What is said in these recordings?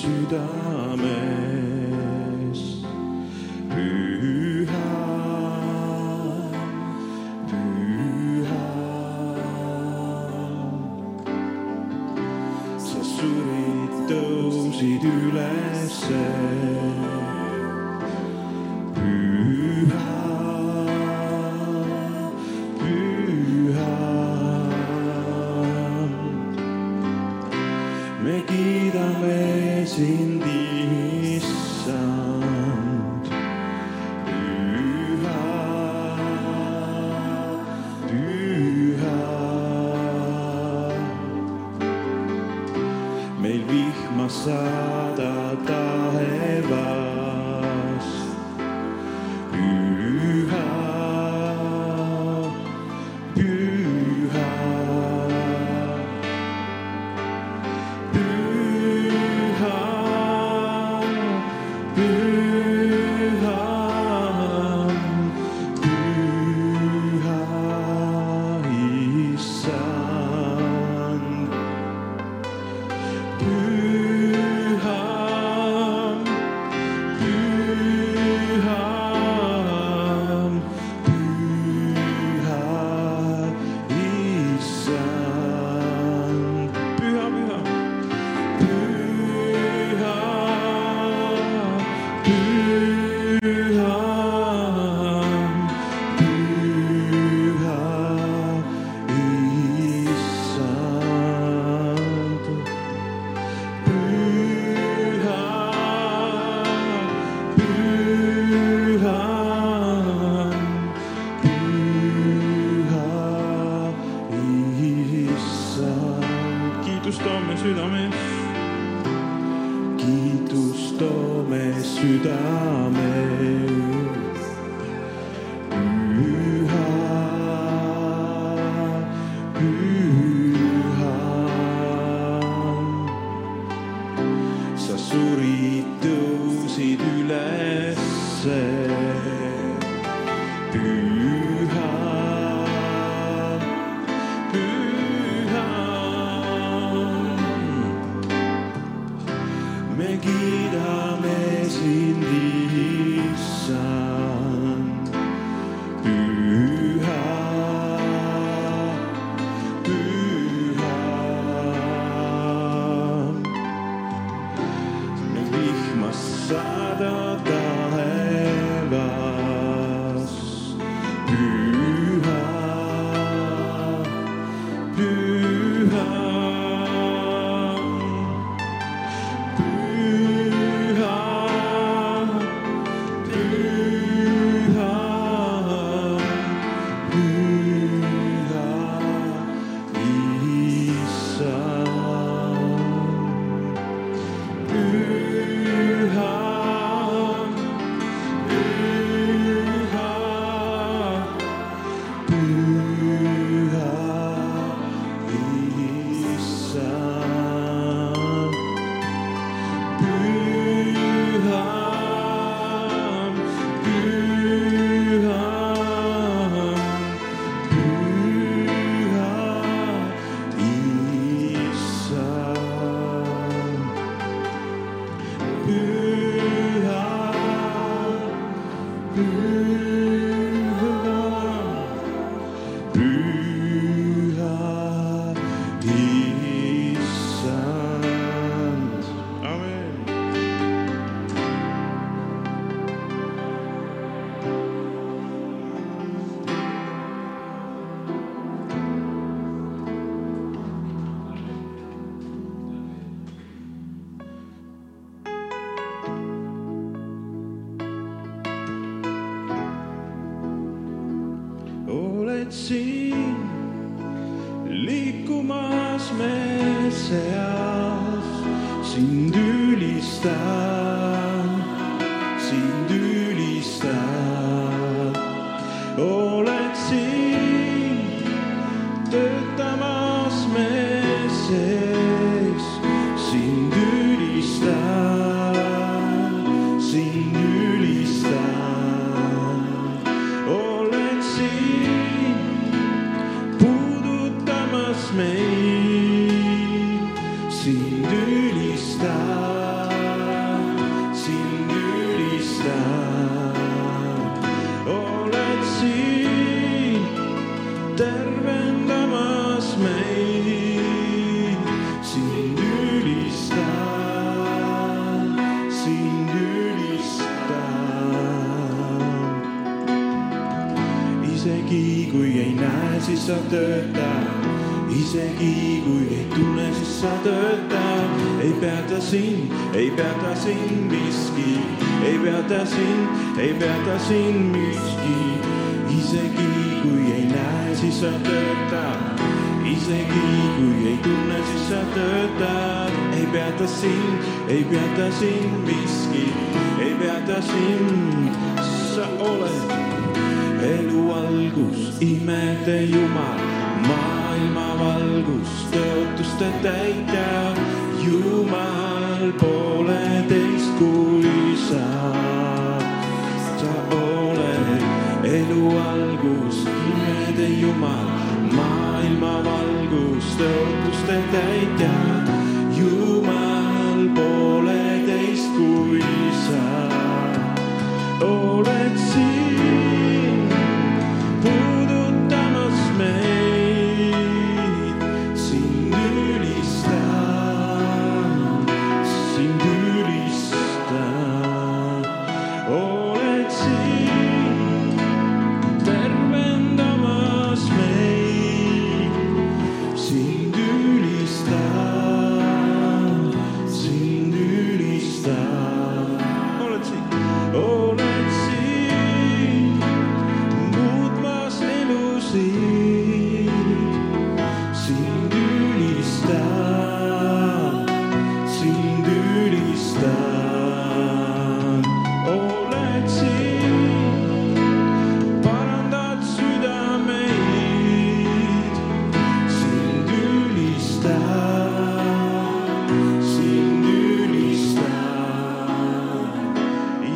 südames püha, püha. sa surid, tõusid ülesse. saw in the. me seas sind ülistan. Isegi kui ei näe, siis sa töötad, isegi kui ei tunne, siis sa töötad, ei peata sind, ei peata sind miski, ei peata sind, ei peata sind miski, isegi kui ei näe, siis sa töötad, isegi kui ei tunne, siis sa töötad, ei peata sind, ei peata sind miski, ei peata sind, sa oled elu algus, imede jumal, maailma valgus, tõotuste täitja, Jumal pooleteist kui sa. sa oled elu algus, imede jumal, maailma valgus, tõotuste täitja, Jumal pooleteist kui sa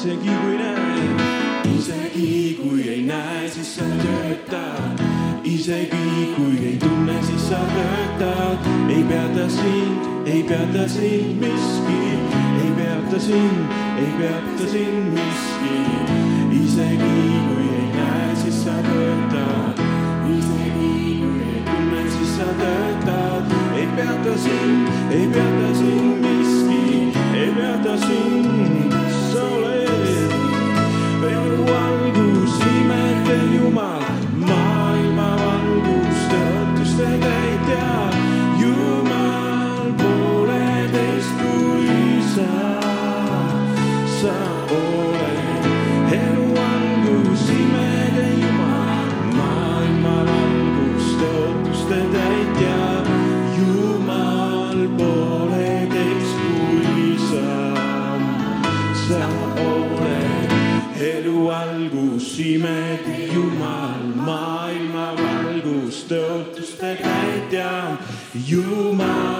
isegi kui näed, isegi kui ei näe, siis sa töötad, isegi kui ei tunne, siis sa töötad, ei peata sind, ei peata sind miski, ei peata sind, ei peata sind miski, isegi kui ei näe, siis sa töötad, isegi kui ei tunne, siis sa töötad, ei peata sind, ei peata sind imede Jumal, maailma valgus, tõotuste täitja, Jumal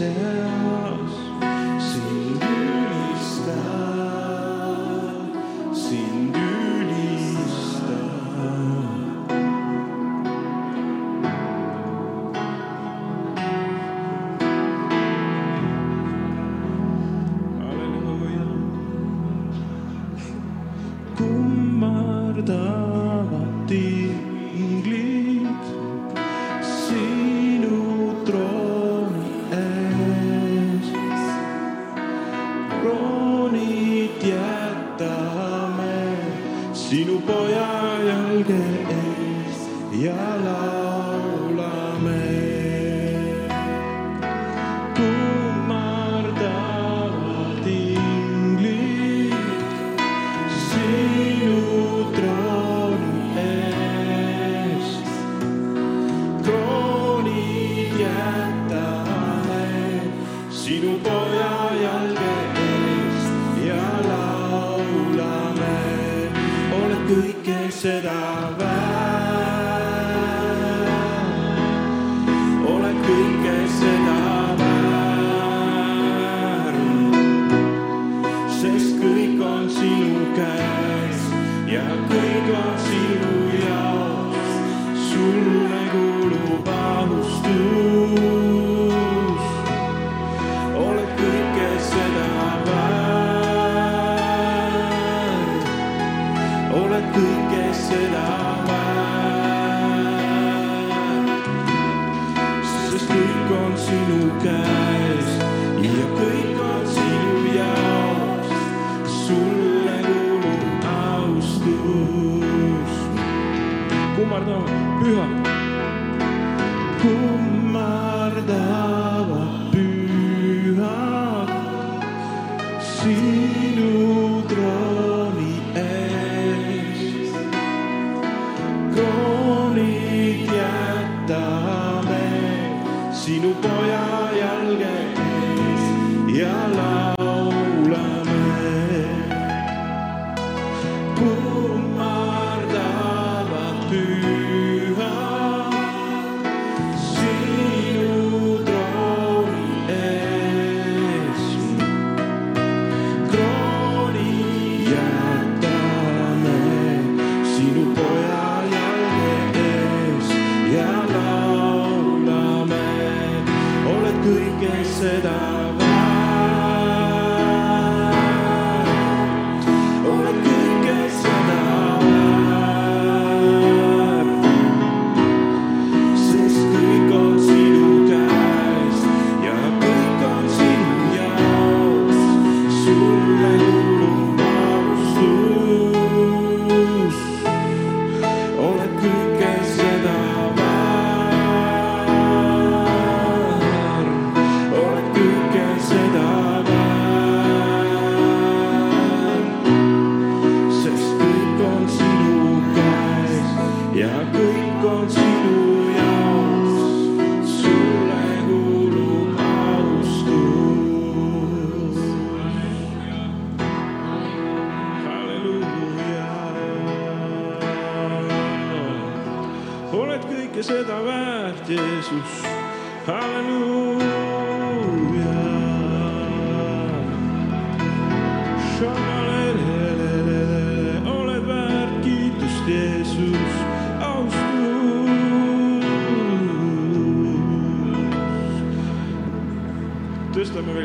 yourself. Jeesus. kummardavad, pühad. kummardavad, pühad sinu trooni ees. kroonid jätame sinu poja.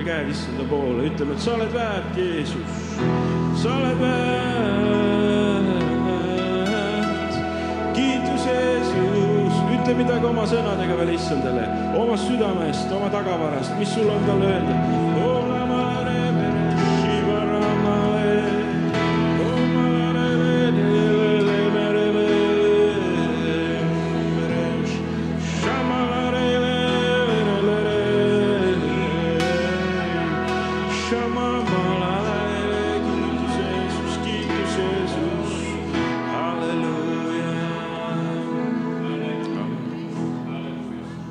käed issanda poole, ütleme, et sa oled väärt, Jeesus, sa oled väärt. kiitus, Jeesus, ütle midagi oma sõnadega veel issandale, oma südamest, oma tagavarast, mis sul on talle öelda.